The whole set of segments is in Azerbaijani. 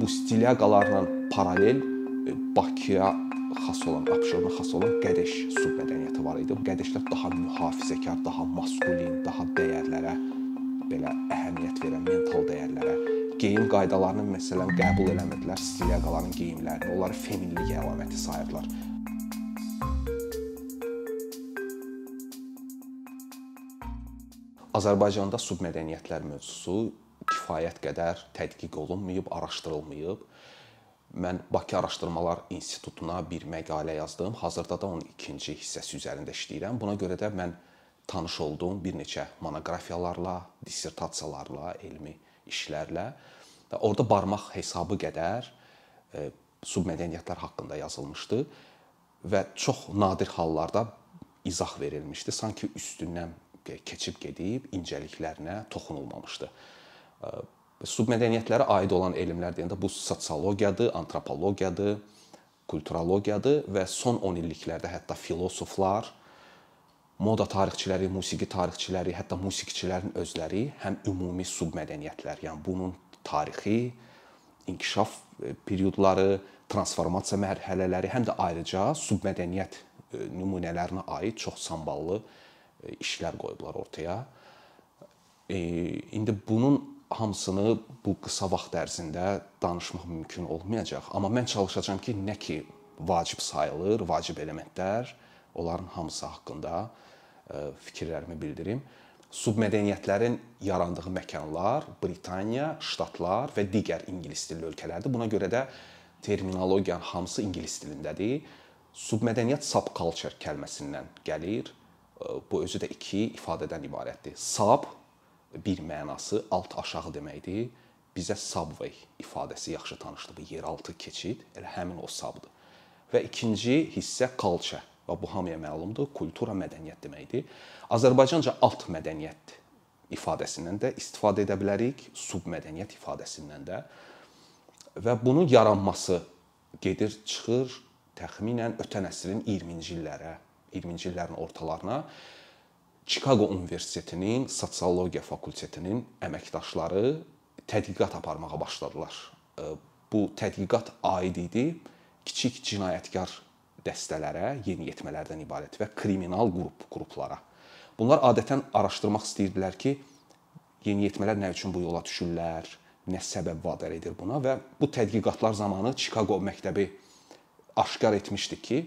bu stiliaqalarla paralel e, Bakıya xas olan, Abşerona xas olan Qədeş submədəniyyəti var idi. Qədəşlər daha mühafizəkar, daha maskulin, daha dəyərlərə belə əhəmiyyət verən mental dəyərlərə, geyim qaydalarını məsələn qəbul eləmədilər, stiliaqaların geyimlərini, onları feminlik əlaməti sayırdılar. Azərbaycanda submədəniyyətlər mövzusu kifayət qədər tədqiq olunmayıb, araşdırılmayıb. Mən Bakı Araşdırmalar İnstitutuna bir məqalə yazdım. Hazırda da onun ikinci hissəsi üzərində işləyirəm. Buna görə də mən tanış olduğum bir neçə monoqrafiyalarla, dissertasiyalarla, elmi işlərlə və orada barmaq hesabı qədər e, submədəniyyətlər haqqında yazılmışdı və çox nadir hallarda izah verilmişdi. Sanki üstündən keçib gedib incəliklərinə toxunulmamışdı. Submədəniyyətlərə aid olan elmlər deyəndə bu sosiologiyadır, antropologiyadır, kulturologiyadır və son 10 illiklərdə hətta filosoflar, moda tarixçiləri, musiqi tarixçiləri, hətta musiqiçilərin özləri həm ümumi submədəniyyətlər, yəni bunun tarixi, inkişaf e, periodları, transformasiya mərhələləri, həm də ayrıca submədəniyyət e, nümunələrinə aid çox samballı E, işlər qoyublar ortaya. İndi bunun hamısını bu qısa vaxt ərzində danışmaq mümkün olmayacaq, amma mən çalışacağam ki, nə ki vacib sayılır, vacib elementlər, onların hamısı haqqında e, fikirlərimi bildirim. Submədəniyyətlərin yarandığı məkanlar Britaniya, Ştatlar və digər ingilis dilli ölkələrdir. Buna görə də terminologiyanın hamısı ingilis dilindədir. Submədəniyyət subculture kəlməsindən gəlir bu özü də iki ifadədən ibarətdir. Sub bir mənası alt-aşağı deməkdir. Bizə subway ifadəsi yaxşı tanışdır. Bu yeraltı keçid elə həmin o subdur. Və ikinci hissə culture və bu hamıya məlumdur, kultura, mədəniyyət deməkdir. Azərbaycanca alt mədəniyyət ifadəsindən də istifadə edə bilərik, submədəniyyət ifadəsindən də. Və bunun yaranması gedir, çıxır təxminən ötən əsrin 20-ci illərə 20-ci illərin ortalarına Chicago Universitetinin sosiologiya fakültetinin əməkdaşları tədqiqat aparmağa başladılar. Bu tədqiqat aid idi kiçik cinayətkar dəstələrə, yeniyetmələrdən ibarət və kriminal qrup qruplara. Bunlar adətən araşdırmaq istəyirdilər ki, yeniyetmələr nə üçün bu yola düşürlər, nə səbəb vadar edir buna və bu tədqiqatlar zamanı Chicago məktəbi aşkar etmişdi ki,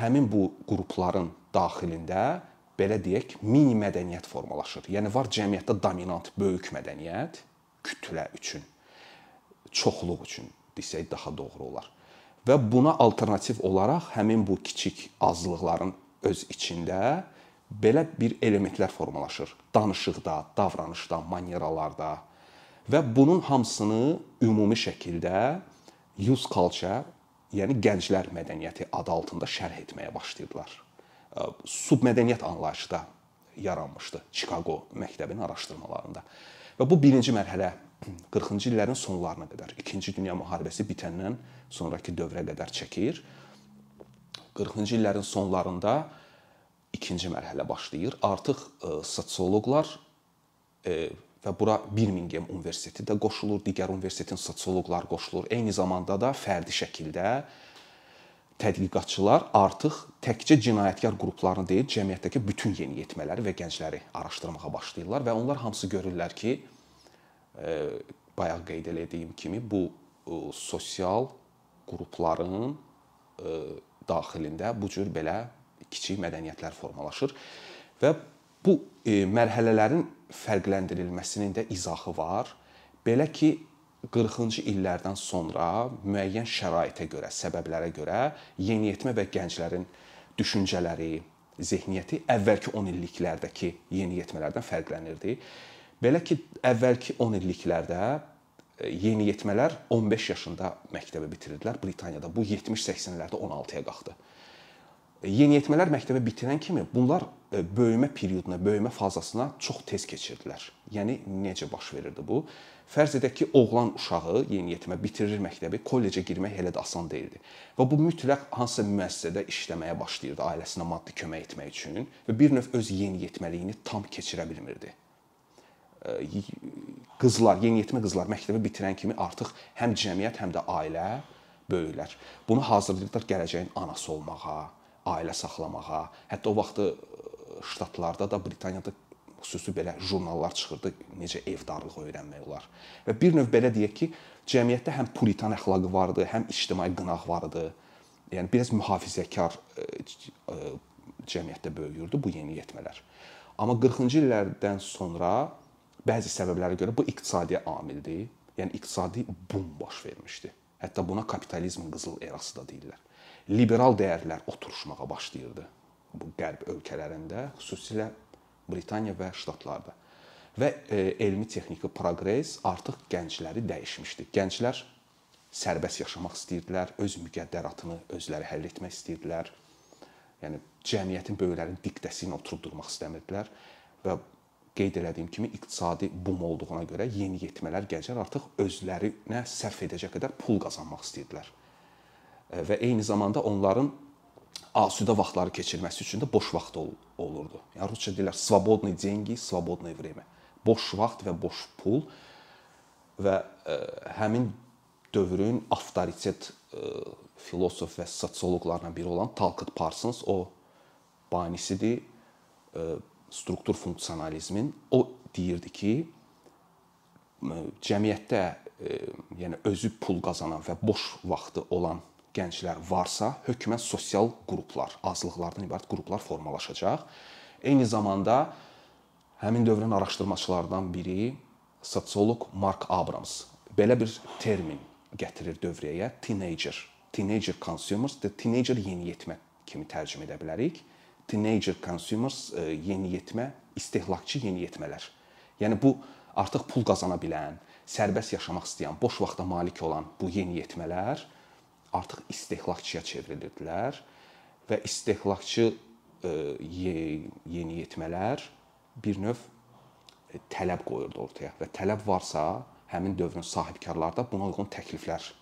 həmin bu qrupların daxilində belə deyək, mini mədəniyyət formalaşır. Yəni var cəmiyyətdə dominant böyük mədəniyyət kütlə üçün, çoxluq üçün desək daha doğru olar. Və buna alternativ olaraq həmin bu kiçik azlıqların öz içində belə bir elementlər formalaşır. Danışıqda, davranışda, manyeralarda və bunun hamısını ümumi şəkildə use culture yəni gənclər mədəniyyəti adı altında şərh etməyə başlayırdılar. Submədəniyyət anlayışı da yaranmışdı Chicago məktəbinin araşdırmalarında. Və bu birinci mərhələ 40-cı illərin sonlarına qədər, 2-ci dünya müharibəsi bitəndən sonrakı dövrə qədər çəkir. 40-cı illərin sonlarında ikinci mərhələ başlayır. Artıq sosioloqlar və bura Birmingham Universiteti də qoşulur, digər universitetin sosioloqları qoşulur. Eyni zamanda da fərdi şəkildə tədqiqatçılar artıq təkcə cinayətkar qruplarını deyil, cəmiyyətdəki bütün yeniyetmələri və gəncləri araşdırmağa başlayırlar və onlar hamısı görürlər ki, e, bayaq qeyd etdiyim kimi bu e, sosial qrupların e, daxilində bu cür belə kiçik mədəniyyətlər formalaşır və bu mərhələlərin fərqləndirilməsinin də izahı var. Belə ki, 40-cı illərdən sonra müəyyən şəraitə görə, səbəblərə görə yeniyetmə və gənclərin düşüncələri, zehniyyəti əvvəlki 10 illiklərdəki yeniyetmələrdən fərqlənirdi. Belə ki, əvvəlki 10 illiklərdə e, yeniyetmələr 15 yaşında məktəbi bitirdilər Britaniyada. Bu 70-80-lərdə 16-ya qalxdı yeniyetmələr məktəbi bitirən kimi bunlar e, böyümə perioduna, böyümə fazasına çox tez keçirdilər. Yəni necə baş verirdi bu? Fərz edək ki, oğlan uşağı yeniyetmə bitirir məktəbi, kollecə girmək elə də asan deyildi. Və bu mütləq hansısa müəssisədə işləməyə başlayırdı ailəsinə maddi kömək etmək üçün və bir növ öz yeniyetməliyini tam keçirə bilmirdi. qızlar, yeniyetmə qızlar məktəbi bitirən kimi artıq həm cəmiyyət, həm də ailə böyüklər. Bunu hazırlayırlar gələcəyin anası olmağa, ailə saxlamağa. Hətta o vaxtı ştatlarda da, Britaniyada xüsusi belə jurnallar çıxırdı, necə evdarlıq öyrənmək olar. Və bir növ belə deyək ki, cəmiyyətdə həm puritan əxlaqı vardı, həm ictimai qınaq vardı. Yəni biraz mühafizəkar cəmiyyətdə böyüyürdü bu yeniyetmələr. Amma 40-cı illərdən sonra bəzi səbəblərə görə bu iqtisadi amildir. Yəni iqtisadi bum baş vermişdi. Hətta buna kapitalizmin qızıl erası da deyirlər. Liberal dəyərlər oturuşmağa başlayırdı bu qərb ölkələrində, xüsusilə Britaniya və ştatlarda. Və e, elmi texniki proqres artıq gəncləri dəyişmişdi. Gənclər sərbəst yaşamaq istəyirdilər, öz müqəddəratını özləri həll etmək istəyirdilər. Yəni cəmiyyətin böyüklərinin diktəsi ilə oturub durmaq istəmirdilər və qeyd elədiyim kimi iqtisadi bum olduğuna görə yeniyetmələr gənclər artıq özlərinə sərf edəcək qədər pul qazanmaq istəyirdilər. Və eyni zamanda onların asudə vaxtları keçirməsi üçün də boş vaxt ol olurdu. Yəni rusca deyirlər svobodnoy деньги, svobodnoy время. Boş vaxt və boş pul və ə, həmin dövrün avtoritet ə, filosof və sosioloqlarından biri olan Talcott Parsons o banisidir. Ə, struktur funksionalizmin o deyirdi ki, cəmiyyətdə yəni özü pul qazanan və boş vaxtı olan gənclər varsa, hökmən sosial qruplar, azlıqlardan ibarət qruplar formalaşacaq. Eyni zamanda həmin dövrün araşdırmaçılarından biri sosioloq Mark Abrams belə bir termin gətirir dövrəyə, teenager. Teenager consumers, the teenager yeniyetmə kimi tərcümə edə bilərik teenager consumers e, yeniyetmə, istehlakçı yeniyetmələr. Yəni bu artıq pul qazana bilən, sərbəst yaşamaq istəyən, boş vaxta malik olan bu yeniyetmələr artıq istehlakçıya çevrilirdilər və istehlakçı e, yeniyetmələr bir növ e, tələb qoyurdu ortaya və tələb varsa, həmin dövrün sahibkarları da buna uyğun təkliflər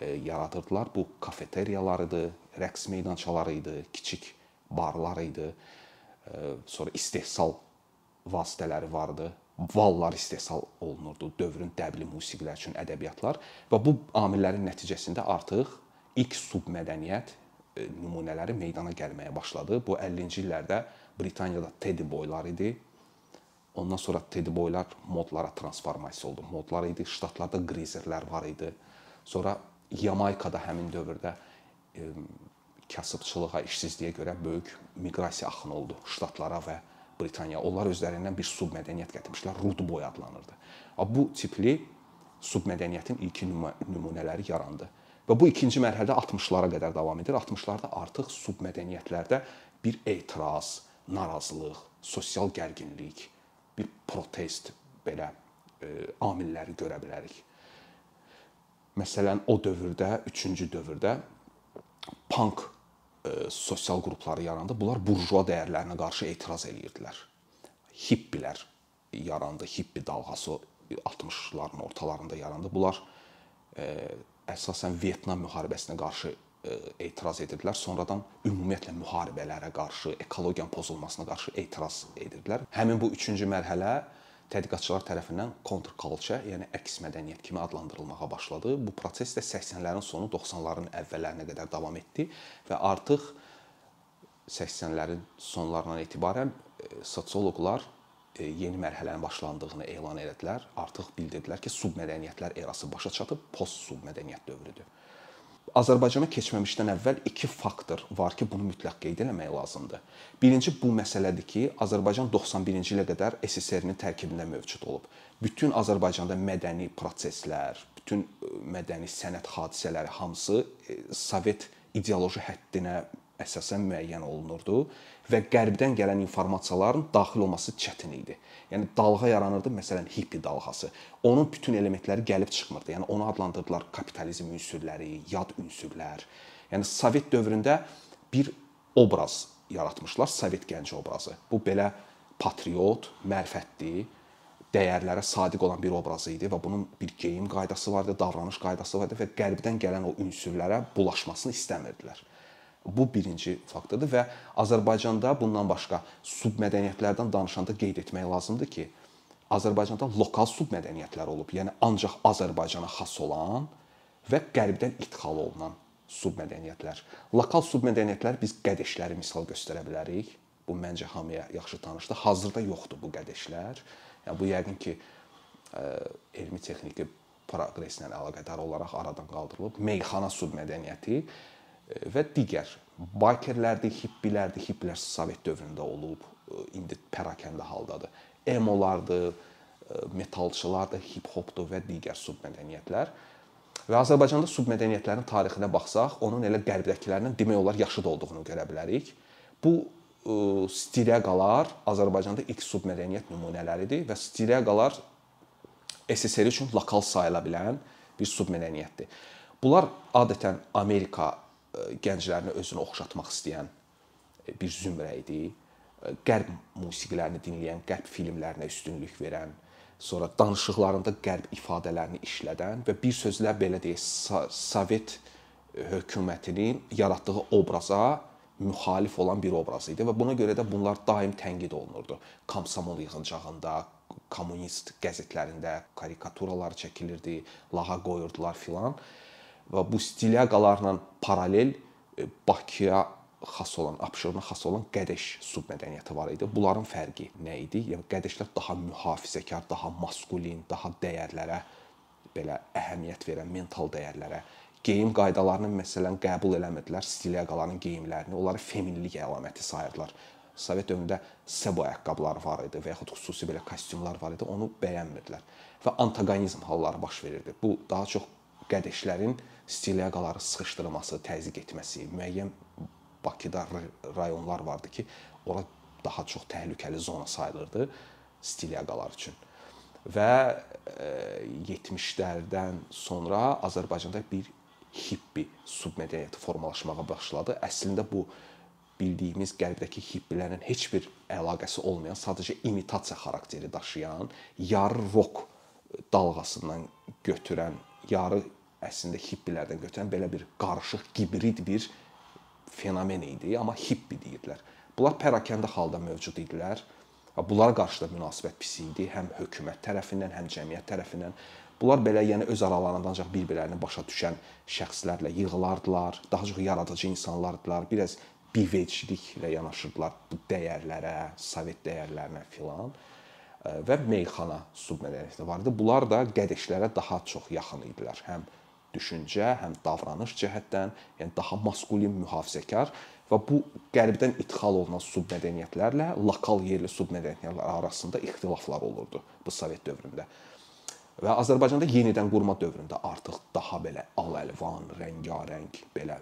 yaradırdılar. Bu kafeteriyalar idi, rəqs meydançaları idi, kiçik barlar idi. Sonra istehsal vasitələri vardı. Vallar istehsal olunurdu dövrün dəbli musiqilər üçün ədəbiyyatlar və bu amillərin nəticəsində artıq ilk submədəniyyət nümunələri meydana gəlməyə başladı. Bu 50-ci illərdə Britaniyada Teddy boylar idi. Ondan sonra Teddy boylar modlara transformasiya oldu. Modlar idi. Ştatlarda grizerlər var idi. Sonra Yamaykada həmin dövrdə kasıbçılığa, işsizliyə görə böyük miqrasiya axını oldu ştatlara və Britaniya. Onlar özlərindən bir submədəniyyət gətirmişlər, Rud boy adlanırdı. Bu tipli submədəniyyətin ilkin nümunələri yarandı. Və bu ikinci mərhələdə 60-lara qədər davam edir. 60-larda artıq submədəniyyətlərdə bir etiraz, narazılıq, sosial gərginlik, bir protest belə e, amilləri görə bilərik. Məsələn, o dövrdə, 3-cü dövrdə punk E, sosial qrupları yarandı. Bunlar burjua dəyərlərinə qarşı etiraz eləyirdilər. Hippilər yarandı, hippi dalğası 60-ların ortalarında yarandı. Bunlar e, əsasən Vyetnam müharibəsinə qarşı e, etiraz edirdilər. Sonradan ümumiyyətlə müharibələrə qarşı, ekologiyanın pozulmasına qarşı etiraz edirdilər. Həmin bu 3-cü mərhələ tədqiqatçılar tərəfindən counterculture, yəni əks mədəniyyət kimi adlandırılmağa başladı. Bu proses də 80-lərin sonu 90-ların əvvəllərinə qədər davam etdi və artıq 80-lərin sonlarından etibarən e, sosioloqlar e, yeni mərhələnin başlandığını elan etdilər. Artıq bildirdilər ki, submədəniyyətlər erası başa çatıb, post-submədəniyyət dövrüdür. Azərbaycana keçməmişdən əvvəl iki faktor var ki, bunu mütləq qeyd etmək lazımdır. Birinci bu məsələdir ki, Azərbaycan 91-ci ilə qədər SSR-nin tərkibində mövcud olub. Bütün Azərbaycanda mədəni proseslər, bütün mədəni sənət hadisələri hamısı Sovet ideoloji həddinə əsasən müəyyən olunurdu və qərbdən gələn informasiyaların daxil olması çətin idi. Yəni dalğa yaranırdı, məsələn, hippi dalğası. Onun bütün elementləri gəlib çıxmırdı. Yəni onu adlandırdılar kapitalizm ünsürləri, yad ünsürlər. Yəni Sovet dövründə bir obraz yaratmışlar, Sovet gənci obrazı. Bu belə patriot, mərifətli, dəyərlərə sadiq olan bir obraz idi və bunun bir geyim qaydası vardı, davranış qaydası vardı və qərbdən gələn o ünsürlərə bulaşmasını istəmirdilər. Bu birinci faktordur və Azərbaycanda bundan başqa submədəniyyətlərdən danışanda qeyd etmək lazımdır ki, Azərbaycanda lokal submədəniyyətlər olub. Yəni ancaq Azərbaycana xas olan və qərbdən idxal olunan submədəniyyətlər. Lokal submədəniyyətlər biz qədəşləri misal göstərə bilərik. Bu məncə hamıya yaxşı tanışdır. Hazırda yoxdur bu qədəşlər. Yəni bu yəqin ki ə, elmi texniki proqresslə əlaqədar olaraq aradan qaldırılıb. Meyxana submədəniyyəti və digər bikerlərdir, hippilərdir. Hippilər Sovet dövründə olub, indi pərakəndə haldadır. Emolardır, metalçılardır, hip-hopdur və digər submədəniyyətlər. Və Azərbaycanda submədəniyyətlərin tarixinə baxsaq, onun elə qərbdəkilərindən demək olar yaşıd olduğunu görə bilərik. Bu stilyaqalar Azərbaycanda ilk submədəniyyət nümunələridir və stilyaqalar SSR üçün lokal sayıla bilən bir submədəniyyətdir. Bunlar adətən Amerika gənclərini özünə oxşatmaq istəyən bir zümrə idi. Qərb musiqilərini dinləyən, qərb filmlərinə üstünlük verən, sonra danışıqlarında qərb ifadələrini işlədən və bir sözlə belə deyək, Sovet hökumətinin yaratdığı obraza müxalif olan bir obraz idi və buna görə də bunlar daim tənqid olunurdu. Komsomol yığıncağında, kommunist qəzetlərində karikaturalar çəkilirdi, lağa qoyurdular filan. Və bu stilyaqalarla paralel e, Bakıya xas olan, Abşerona xas olan qədəş submədəniyyəti var idi. Bunların fərqi nə idi? Yəni qədəşlər daha mühafizəkar, daha maskulin, daha dəyərlərə belə əhəmiyyət verən mental dəyərlərə geyim qaydalarını məsələn qəbul eləmirdilər, stilyaqaların geyimlərini, onları feminlik əlaməti sayırdılar. Sovet dövründə sebo ayaqqabıları var idi və yaxud xüsusi belə kostyumlar var idi, onu bəyənmirdilər və antagonizm halları baş verirdi. Bu daha çox qədəşlərin stilyaqaları sıxışdırılması, təzyiq etməsi, müəyyən Bakıda rayonlar vardı ki, ora daha çox təhlükəli zona sayılırdı stilyaqalar üçün. Və 70-lərdən e, sonra Azərbaycanda bir hippi submədəniyyəti formalaşmağa başladı. Əslində bu bildiyimiz qərbdəki hippilərin heç bir əlaqəsi olmayan, sadəcə imitasiya xarakteri daşıyan, yarı rok dalğasından götürən, yarı əslində hippilərdən götürən belə bir qarışıq gibrid bir fenomen idi, amma hippi deyirdilər. Bunlar pərakəndə halda mövcud idilər. Bunlara qarşı da münasibət pis idi, həm hökumət tərəfindən, həm cəmiyyət tərəfindən. Bunlar belə yəni öz aralarında ancaq bir-birlərini başa düşən şəxslərlə yığılardılar. Daha çox yaradıcı insanlardılar. Biraz bivecliklə yanaşırdılar bu dəyərlərə, sovet dəyərlərinə filan və meyxana submədəniyyəti var idi. Bunlar da qədəşlərə daha çox yaxın idilər. Həm düşüncə, həm davranış cəhətdən, yəni daha maskulin, mühafizəkar və bu qərbdən idxal olunan submədəniyyətlərlə lokal yerli submədəniyyətlər arasında ixtilaflar olurdu bu Sovet dövründə. Və Azərbaycanda yenidən qurma dövründə artıq daha belə al-əlvan, rəngarəng belə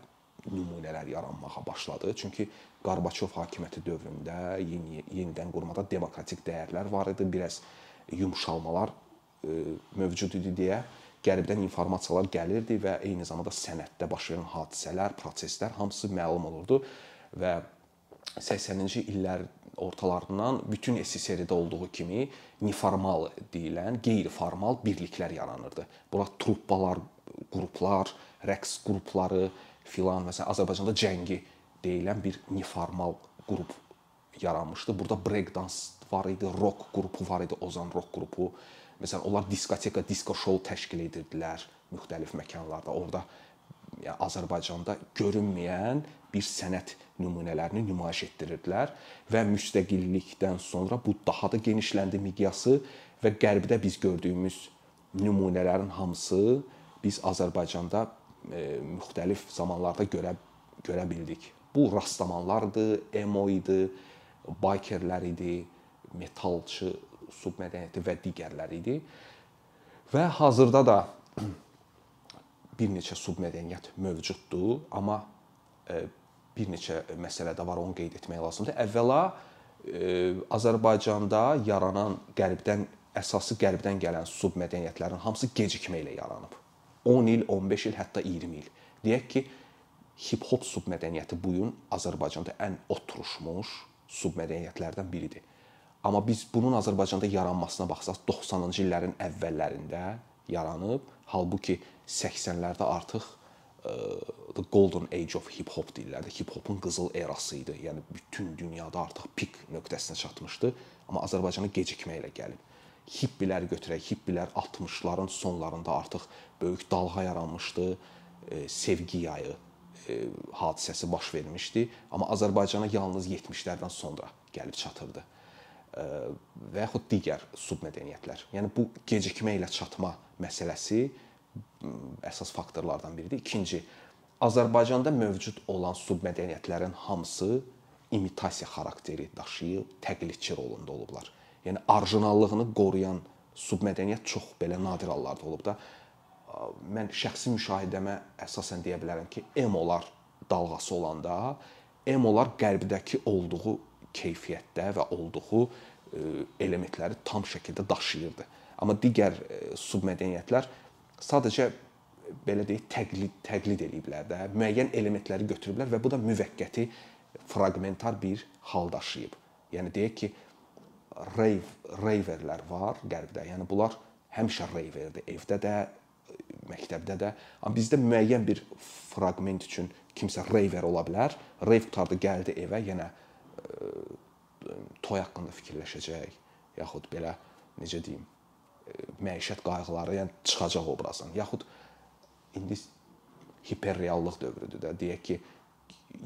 nümunələr yaranmağa başladı. Çünki Qarbaçov hakimiyyəti dövründə yeni yenidən qurmada demokratik dəyərlər var idi, biraz yumşalmalar e, mövcud idi deyə qərbdən informasiyalar gəlirdi və eyni zamanda sənətdə baş verən hadisələr, proseslər hamısı məlum olurdu və 80-ci illər ortalarından bütün SSR-də olduğu kimi neformal deyilən, qeyri-formal birliklər yaranırdı. Bura truppalar, qruplar, rəqs qrupları filan məsələn Azərbaycanda cəngi deyilən bir neformal qrup yaranmışdı. Burada break dance var idi, rock qrupu var idi, Ozan rock qrupu. Məsələn, onlar diskoteka, disko show təşkil edirdilər müxtəlif məkanlarda. Orda yəni Azərbaycanda görünməyən bir sənət nümunələrini nümayiş etdirirdilər və müstəqillikdən sonra bu daha da genişləndi miqyası və qərbdə biz gördüyümüz nümunələrin hamısı biz Azərbaycanda müxtəlif zamanlarda görə görə bildik. Bu rastlamanlardı, emo idi, bikerlər idi, metalçı submədəniyyəti və digərləri idi. Və hazırda da bir neçə submədəniyyət mövcuddur, amma e, bir neçə məsələ də var, onu qeyd etmək lazımdır. Əvvəla e, Azərbaycanda yaranan qərbdən əsası qərbdən gələn submədəniyyətlərin hamısı gecikmə ilə yaranıb. 10 il, 15 il, hətta 20 il. Deyək ki, hip-hop submədəniyyəti bu gün Azərbaycanda ən oturmuş submədəniyyətlərdən biridir. Amma biz bunun Azərbaycanda yaranmasına baxsaq 90-cı illərin əvvəllərində yaranıb, halbuki 80-lərdə artıq the golden age of hip hop deyirlər. Hip hopun qızıl erası idi. Yəni bütün dünyada artıq pik nöqtəsinə çatmışdı, amma Azərbaycana gecikmə ilə gəlib. Hippiləri götürək. Hippilər 60-ların sonlarında artıq böyük dalğa yaranmışdı. E, sevgi yayı e, hadisəsi baş vermişdi, amma Azərbaycana yalnız 70-lərdən sonra gəlib çatırdı. E, və yaxud digər submədəniyyətlər. Yəni bu gecikmə ilə çatma məsələsi əsas faktorlardan biridir. İkinci, Azərbaycanda mövcud olan submədəniyyətlərin hamısı imitasiya xarakteri daşıyıb, təqlidçi rolunda olublar. Yəni orijinallığını qoruyan submədəniyyət çox belə nadir hallarda olub da. Mən şəxsi müşahidəmə əsasən deyə bilərəm ki, emolar dalğası olanda emolar qərbdəki olduğu keyfiyyətdə və olduğu elementləri tam şəkildə daşıyırdı. Amma digər submədəniyyətlər sadəcə belə deyək, təqlid təqlid eləyiblər də, müəyyən elementləri götürüblər və bu da müvəqqəti fraqmentar bir hal daşıyıb. Yəni deyək ki, rave raverlər var qərbdə. Yəni bunlar həmişə raverdir, evdə də, məktəbdə də. Amma bizdə müəyyən bir fraqment üçün kimsə raver ola bilər. Rave qutardı, gəldi evə, yenə ə, e, toy haqqında fikirləşəcək, yaxud belə necə deyim, e, məişət qayğıları, yəni çıxacaq obrazdan. Yaxud indi hiperreallıq dövrüdür də. Deyək ki,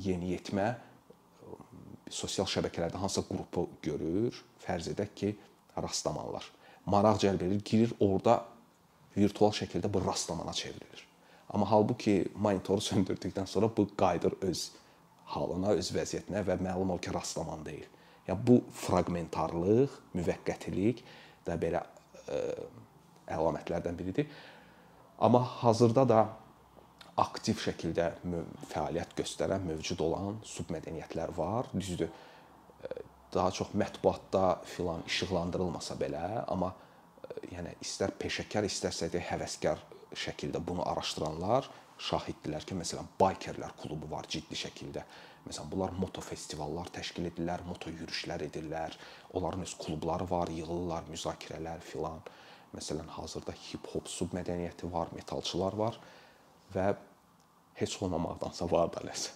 yeniyetmə sosial şəbəkələrdə hansısa qrupu görür, fərz edək ki, rastlamanlar. Maraq cəlb edir, girir orada virtual şəkildə bu rastlamana çevrilir. Amma halbuki monitoru söndürdükdən sonra bu qayıdır öz halına, öz vəziyyətinə və məlum ol ki, rastlaman deyil. Yəni bu fraqmentarlıq, müvəqqətilik də belə ə, əlamətlərdən biridir. Amma hazırda da aktiv şəkildə fəaliyyət göstərən, mövcud olan submədəniyyətlər var. Düzdür, e, daha çox mətbuatda filan işıqlandırılmasa belə, amma e, yəni istər peşəkar, istərsə də həvəskar şəkildə bunu araşdıranlar şahiddirlər ki, məsələn, baykerlər klubu var ciddi şəkildə. Məsələn, bunlar moto festivallar təşkil edirlər, moto yürüşlər edirlər. Onların öz klubları var, yığılırlar, müzakirələr filan. Məsələn, hazırda hip-hop submədəniyyəti var, metalçılar var və heç olmamaqdansa var da eləsə.